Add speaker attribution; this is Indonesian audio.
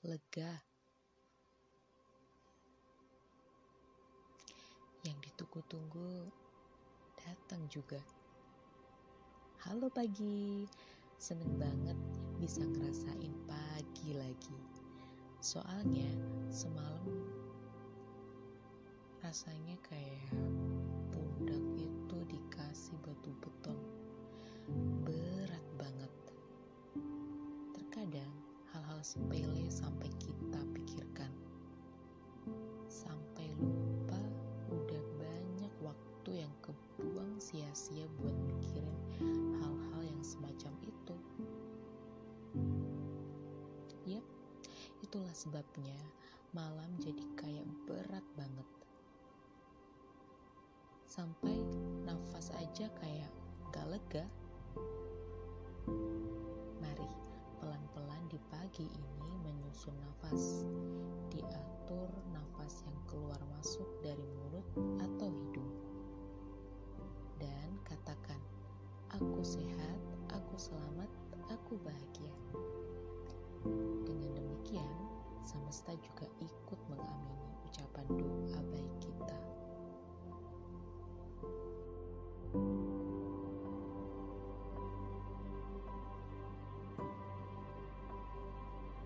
Speaker 1: lega. Yang ditunggu-tunggu datang juga. Halo pagi, seneng banget bisa ngerasain pagi lagi. Soalnya semalam rasanya kayak hal-hal sepele sampai kita pikirkan. Sampai lupa udah banyak waktu yang kebuang sia-sia buat mikirin hal-hal yang semacam itu. Yap, itulah sebabnya malam jadi kayak berat banget. Sampai nafas aja kayak gak lega. Ini menyusun nafas. Diatur nafas yang keluar masuk dari mulut atau hidung. Dan katakan, aku sehat, aku selamat, aku bahagia. Dengan demikian, semesta juga ikut mengamini ucapan doa.